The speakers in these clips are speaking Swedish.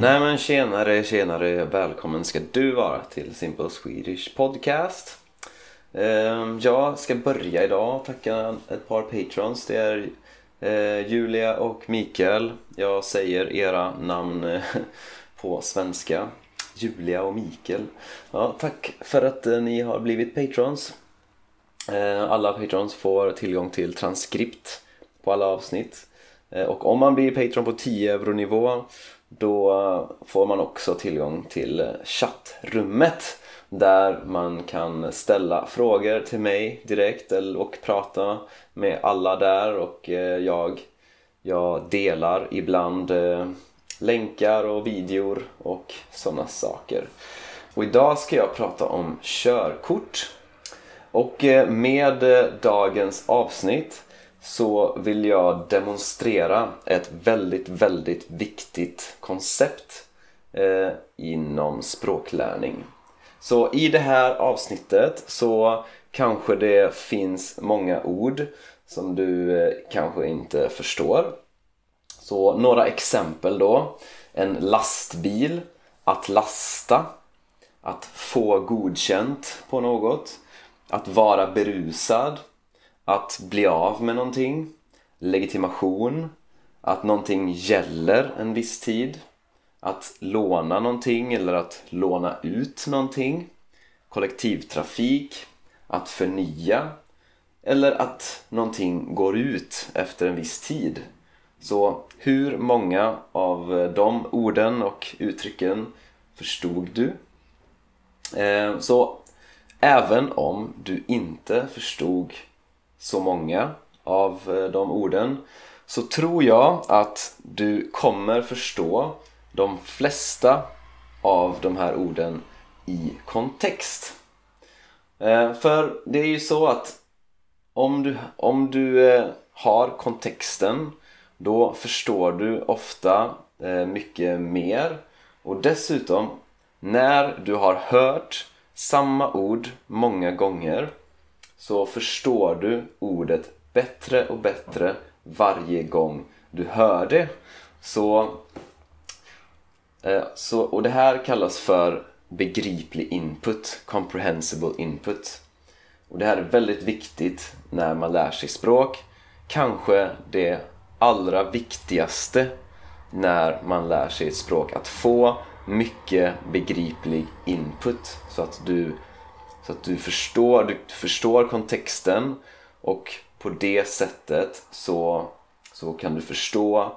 Mm. Nej men tjenare, tjenare, välkommen ska du vara till Simple Swedish Podcast. Ehm, jag ska börja idag tacka ett par patrons. Det är eh, Julia och Mikael. Jag säger era namn eh, på svenska. Julia och Mikael. Ja, tack för att eh, ni har blivit patrons. Alla patrons får tillgång till transkript på alla avsnitt. Och om man blir patron på 10 euro nivå då får man också tillgång till chattrummet där man kan ställa frågor till mig direkt och prata med alla där och eh, jag, jag delar ibland eh, länkar och videor och sådana saker. Och idag ska jag prata om körkort. Och eh, med dagens avsnitt så vill jag demonstrera ett väldigt, väldigt viktigt koncept eh, inom språklärning. Så i det här avsnittet så kanske det finns många ord som du eh, kanske inte förstår. Så några exempel då. En lastbil, att lasta, att få godkänt på något, att vara berusad, att bli av med någonting, legitimation, att någonting gäller en viss tid, att låna någonting eller att låna ut någonting, kollektivtrafik, att förnya. Eller att någonting går ut efter en viss tid. Så hur många av de orden och uttrycken förstod du? Eh, så även om du inte förstod så många av eh, de orden så tror jag att du kommer förstå de flesta av de här orden i kontext. Eh, för det är ju så att om du, om du eh, har kontexten då förstår du ofta mycket mer och dessutom när du har hört samma ord många gånger så förstår du ordet bättre och bättre varje gång du hör det. Så, eh, så, och det här kallas för begriplig input, comprehensible input. Och det här är väldigt viktigt när man lär sig språk. Kanske det allra viktigaste när man lär sig ett språk. Att få mycket begriplig input så att du, så att du, förstår, du förstår kontexten och på det sättet så, så kan du förstå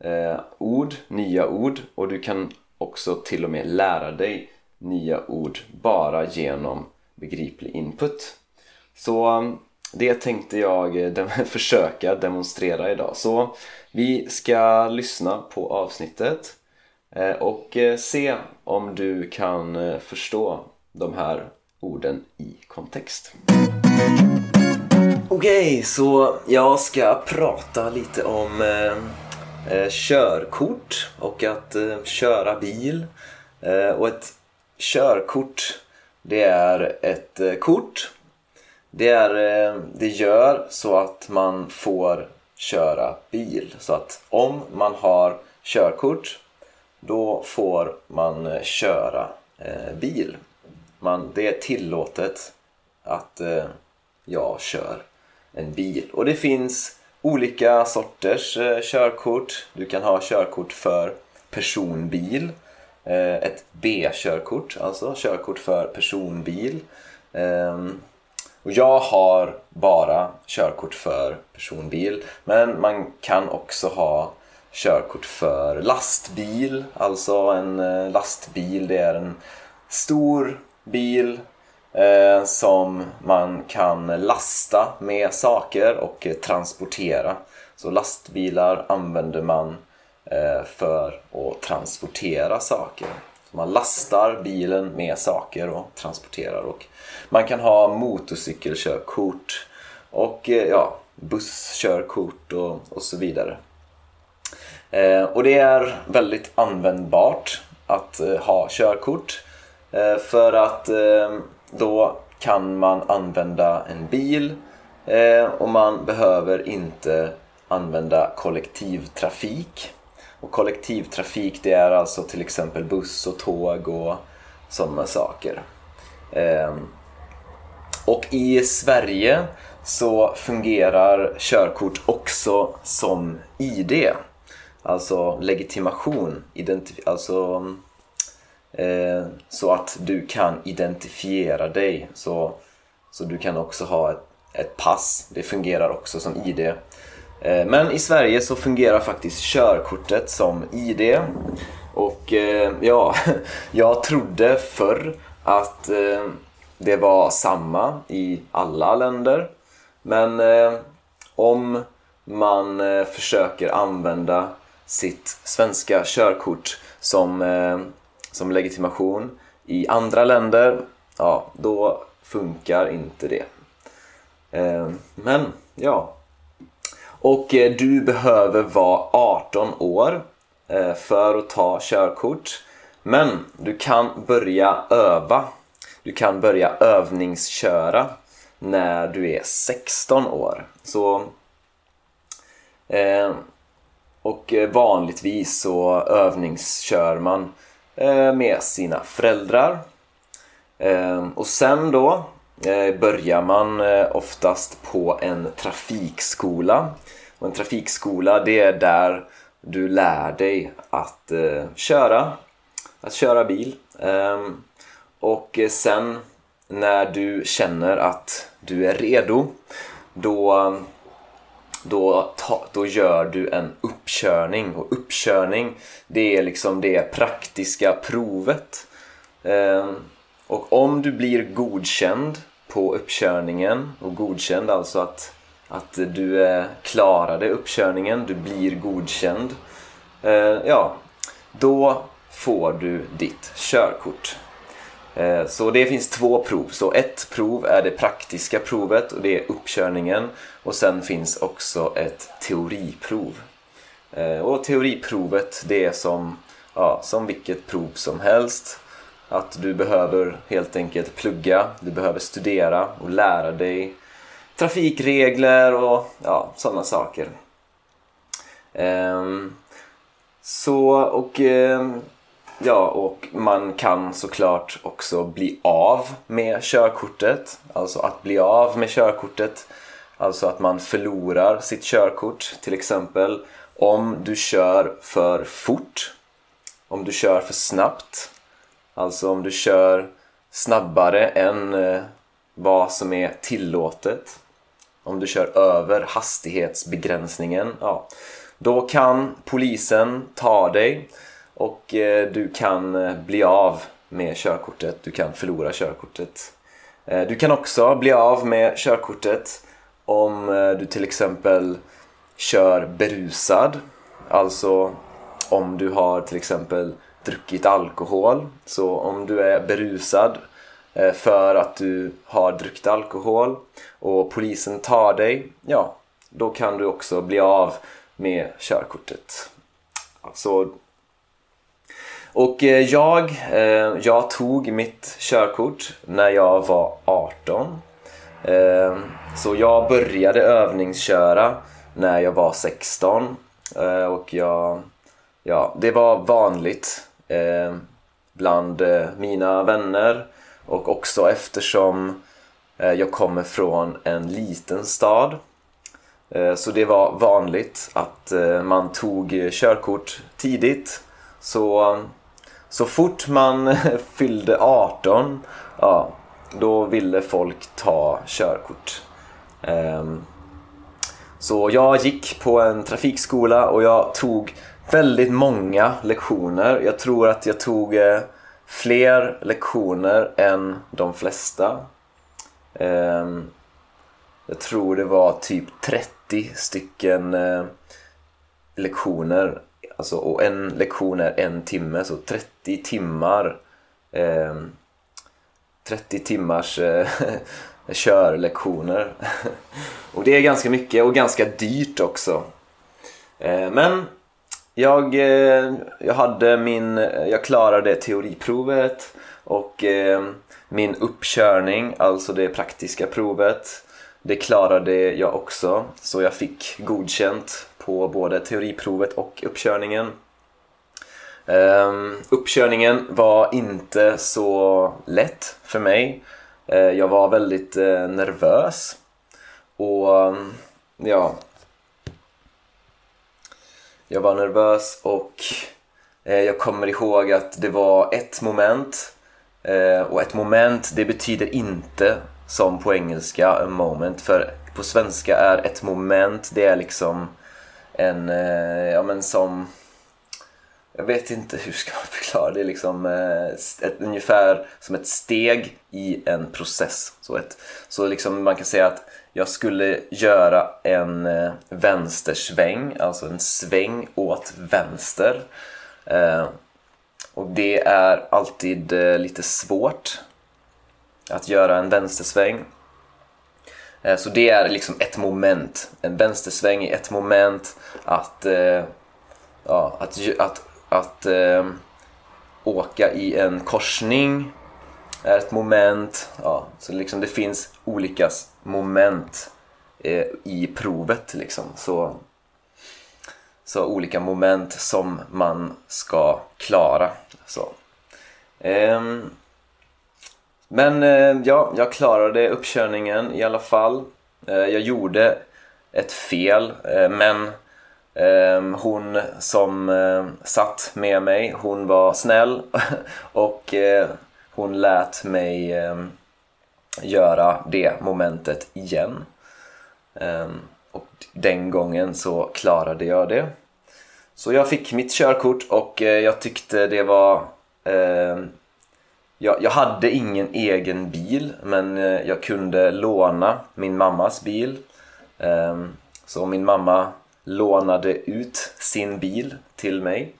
eh, ord, nya ord och du kan också till och med lära dig nya ord bara genom begriplig input. Så eh, det tänkte jag eh, dem- försöka demonstrera idag. Så vi ska lyssna på avsnittet eh, och se om du kan förstå de här orden i kontext. Okej, så jag ska prata lite om eh, eh, körkort och att eh, köra bil. Eh, och ett körkort, det är ett eh, kort. Det, är, eh, det gör så att man får köra bil. Så att om man har körkort, då får man eh, köra eh, bil. Man, det är tillåtet att eh, jag kör en bil. Och det finns olika sorters eh, körkort. Du kan ha körkort för personbil. Eh, ett B-körkort, alltså körkort för personbil. Ehm, och jag har bara körkort för personbil. Men man kan också ha körkort för lastbil. Alltså en eh, lastbil, det är en stor bil eh, som man kan lasta med saker och eh, transportera. Så lastbilar använder man eh, för att transportera saker. Så man lastar bilen med saker och transporterar. Och man kan ha motorcykelkörkort och eh, ja, busskörkort och, och så vidare. Eh, och det är väldigt användbart att eh, ha körkort. Eh, för att eh, då kan man använda en bil eh, och man behöver inte använda kollektivtrafik. Och kollektivtrafik det är alltså till exempel buss och tåg och sådana saker. Och i Sverige så fungerar körkort också som ID. Alltså legitimation. Identif- alltså Eh, så att du kan identifiera dig. Så, så du kan också ha ett, ett pass. Det fungerar också som ID. Eh, men i Sverige så fungerar faktiskt körkortet som ID. Och eh, ja, jag trodde förr att det var samma i alla länder. Men om man försöker använda sitt svenska körkort som, som legitimation i andra länder, ja, då funkar inte det. Eh, men, ja. Och eh, du behöver vara 18 år eh, för att ta körkort. Men du kan börja öva. Du kan börja övningsköra när du är 16 år. Så eh, och eh, vanligtvis så övningskör man eh, Eh, med sina föräldrar. Ehm, och sen då eh, börjar man eh, oftast på en trafikskola. Och en trafikskola det är där du lär dig att köra, att köra bil. Ehm, och sen när du känner att du är redo då, då, ta, då gör du en uppkörning och uppkörning det är liksom det praktiska provet. Eh, och om du blir godkänd på uppkörningen och godkänd alltså att, att du eh, klarade uppkörningen, du blir godkänd. Eh, ja, då får du ditt körkort. Eh, så det finns två prov. Så ett prov är det praktiska provet och det är uppkörningen. Och sen finns också ett teoriprov. Eh, och teoriprovet det är som, ja, som vilket prov som helst. Att du behöver helt enkelt plugga, du behöver studera och lära dig trafikregler och ja, sådana saker. Ehm, så, och ehm, Ja, och man kan såklart också bli av med körkortet. Alltså att bli av med körkortet. Alltså att man förlorar sitt körkort. Till exempel om du kör för fort. Om du kör för snabbt. Alltså om du kör snabbare än eh, vad som är tillåtet. Om du kör över hastighetsbegränsningen. Ja, då kan polisen ta dig och eh, du kan eh, bli av med körkortet, du kan förlora körkortet. Eh, du kan också bli av med körkortet om du till exempel kör berusad. Alltså om du har till exempel druckit alkohol. Så om du är berusad för att du har druckit alkohol och polisen tar dig, ja, då kan du också bli av med körkortet. Så och eh, jag, eh, jag tog mitt körkort när jag var 18. Eh, så jag började övningsköra när jag var 16. Och jag, ja, det var vanligt bland mina vänner och också eftersom jag kommer från en liten stad så det var vanligt att man tog körkort tidigt så så fort man fyllde 18, ja, då ville folk ta körkort. Um, så jag gick på en trafikskola och jag tog väldigt många lektioner. Jag tror att jag tog eh, fler lektioner än de flesta. Um, jag tror det var typ 30 stycken eh, lektioner Alltså, och en lektion är en timme, så 30 timmar eh, 30 timmars eh, körlektioner. och det är ganska mycket och ganska dyrt också. Eh, men jag, eh, jag hade min, jag klarade teoriprovet och eh, min uppkörning, alltså det praktiska provet, det klarade jag också. Så jag fick godkänt på både teoriprovet och uppkörningen. Um, uppkörningen var inte så lätt för mig. Uh, jag var väldigt uh, nervös. Och um, ja... Jag var nervös och uh, jag kommer ihåg att det var ett moment. och ett moment, det betyder inte som på engelska a moment. För på svenska är ett moment, det är liksom en, eh, ja men som jag vet inte hur ska man förklara det. är liksom eh, ett, ungefär som ett steg i en process. Så, ett, så liksom man kan säga att jag skulle göra en eh, vänstersväng, alltså en sväng åt vänster. Och det är alltid lite svårt att göra en vänstersväng. Eh, så det är liksom ett moment. En vänstersväng är ett moment. Att, eh, ja, att, att att eh, åka i en korsning är ett moment. Ja, så liksom det finns olika moment i provet. Liksom. Så, så olika moment som man ska klara. Så. Eh, men eh, ja, jag klarade uppkörningen i alla fall. Eh, jag gjorde ett fel, eh, men ehm, hon som satt med mig, hon var snäll och hon lät mig ehm, göra det momentet igen. Ehm, och den gången så klarade jag det. Så jag fick mitt körkort och jag tyckte det var... Jag, jag hade ingen egen bil men eh, jag kunde låna min mammas bil. Ehm, så min mamma lånade ut sin bil till mig.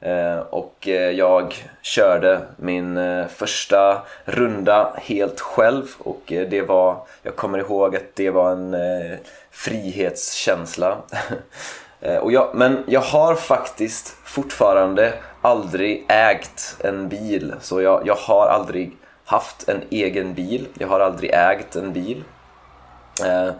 Ehm, och eh, jag körde min eh, första runda helt själv och det var, jag kommer ihåg att det var en frihetskänsla. och jag, men jag har faktiskt fortfarande aldrig ägt en bil så jag, jag har aldrig haft en egen bil, jag har aldrig ägt en bil. Eh,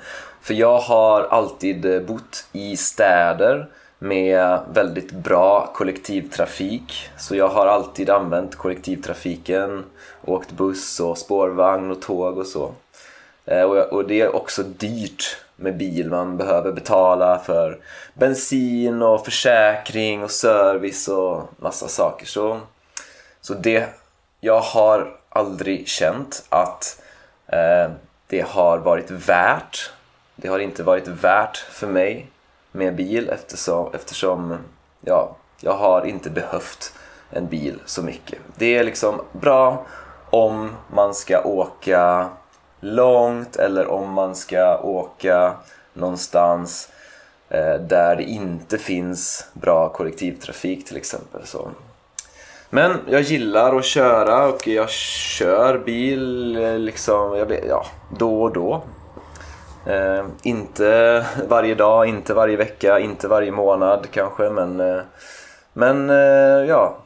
för jag har alltid eh, bott i städer med väldigt bra kollektivtrafik. Så jag har alltid använt kollektivtrafiken, åkt buss och spårvagn och tåg och så. Eh, och det är också dyrt med bil. Man behöver betala för bensin och försäkring och service och massa saker. Så, så det, jag har aldrig känt att eh, det har varit värt det har inte varit värt för mig med bil eftersom, eftersom ja, jag har inte behövt en bil så mycket. Det är liksom bra om man ska åka långt eller om man ska åka någonstans eh, där det inte finns bra kollektivtrafik till exempel. Så. Men jag gillar att köra och jag kör bil eh, liksom, jag vet, ja, då och då. Eh, inte varje dag, inte varje vecka, inte varje månad kanske men, eh, men eh, ja,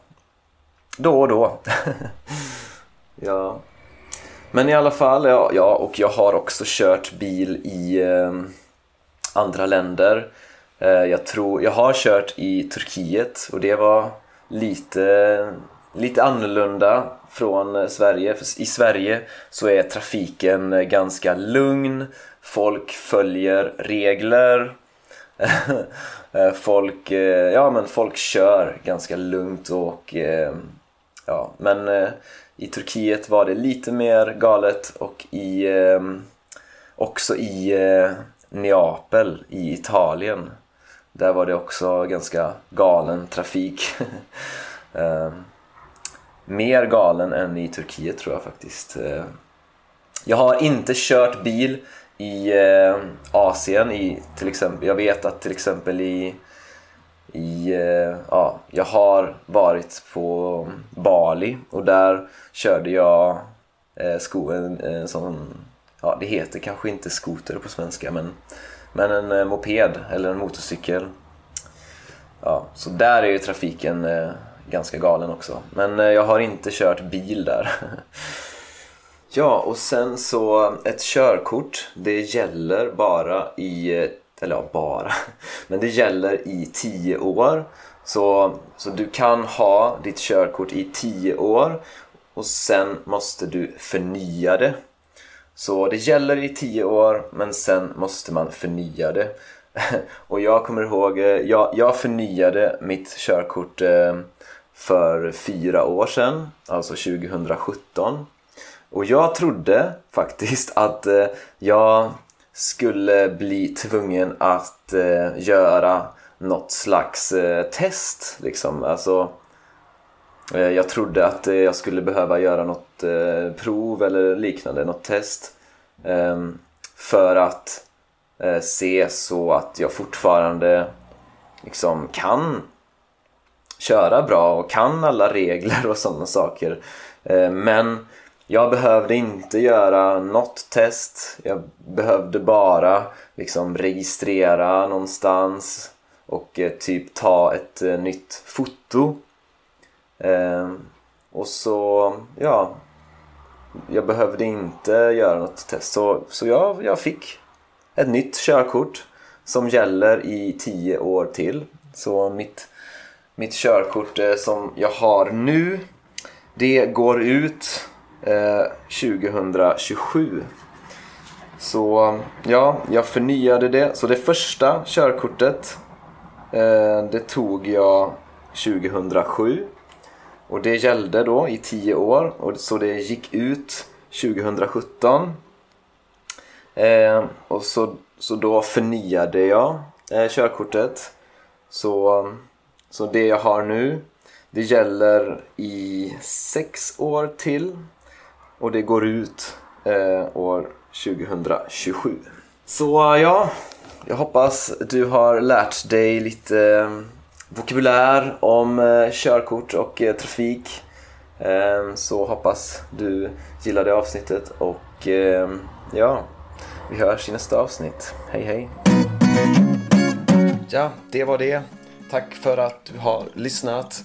då och då. ja. Men i alla fall, ja, ja, och jag har också kört bil i eh, andra länder. Eh, jag tror, jag har kört i Turkiet och det var lite, lite annorlunda från eh, Sverige. För I Sverige så är trafiken eh, ganska lugn folk följer regler eh, folk, eh, ja, men folk kör ganska lugnt och ja, men i Turkiet var det lite mer galet och i, eh, också i eh, Neapel i Italien där var det också ganska galen trafik. Eh, mer galen än i Turkiet tror jag faktiskt. Jag har inte kört bil i eh, Asien, i, till exempel, jag vet att till exempel i, i eh, ja, jag har varit på Bali och där körde jag eh, sko, en, en eh, sån, ja det heter kanske inte skoter på svenska men, men en moped eller en motorcykel. Ja, så där är ju trafiken ganska galen också. Men jag har inte kört bil där. Ja, och sen så ett körkort, det gäller bara i eller ja, bara, men det gäller i 10 år. Så, så du kan ha ditt körkort i 10 år och sen måste du förnya det. Så det gäller i 10 år men sen måste man förnya det. och jag kommer ihåg, eh, jag, jag förnyade mitt körkort eh, för fyra år sedan, alltså 2017. Och jag trodde faktiskt att eh, jag skulle bli tvungen att eh, göra något slags eh, test liksom. Alltså, eh, jag trodde att jag skulle behöva göra något prov eller liknande, något test. Ehm, för att eh, se så att jag fortfarande liksom kan köra bra och kan alla regler och sådana saker. Eh, men jag behövde inte göra något test. Jag behövde bara liksom registrera någonstans och eh, typ ta ett eh, nytt foto. Eh, och så, ja, jag behövde inte göra något test. Så, så jag, jag fick ett nytt körkort som gäller i tio år till. Så mitt, mitt körkort eh, som jag har nu det går ut Eh, 2027. Så ja, jag förnyade det. Så det första körkortet eh, det tog jag 2007. Och det gällde då i 10 år. Och så det gick ut 2017. Eh, och så, så då förnyade jag eh, körkortet. Så, så det jag har nu det gäller i sex år till och det går ut eh, år 2027. Så ja, jag hoppas du har lärt dig lite eh, vokabulär om eh, körkort och eh, trafik. Eh, så hoppas du gillade avsnittet och eh, ja, vi hörs i nästa avsnitt. Hej hej! Ja, det var det. Tack för att du har lyssnat.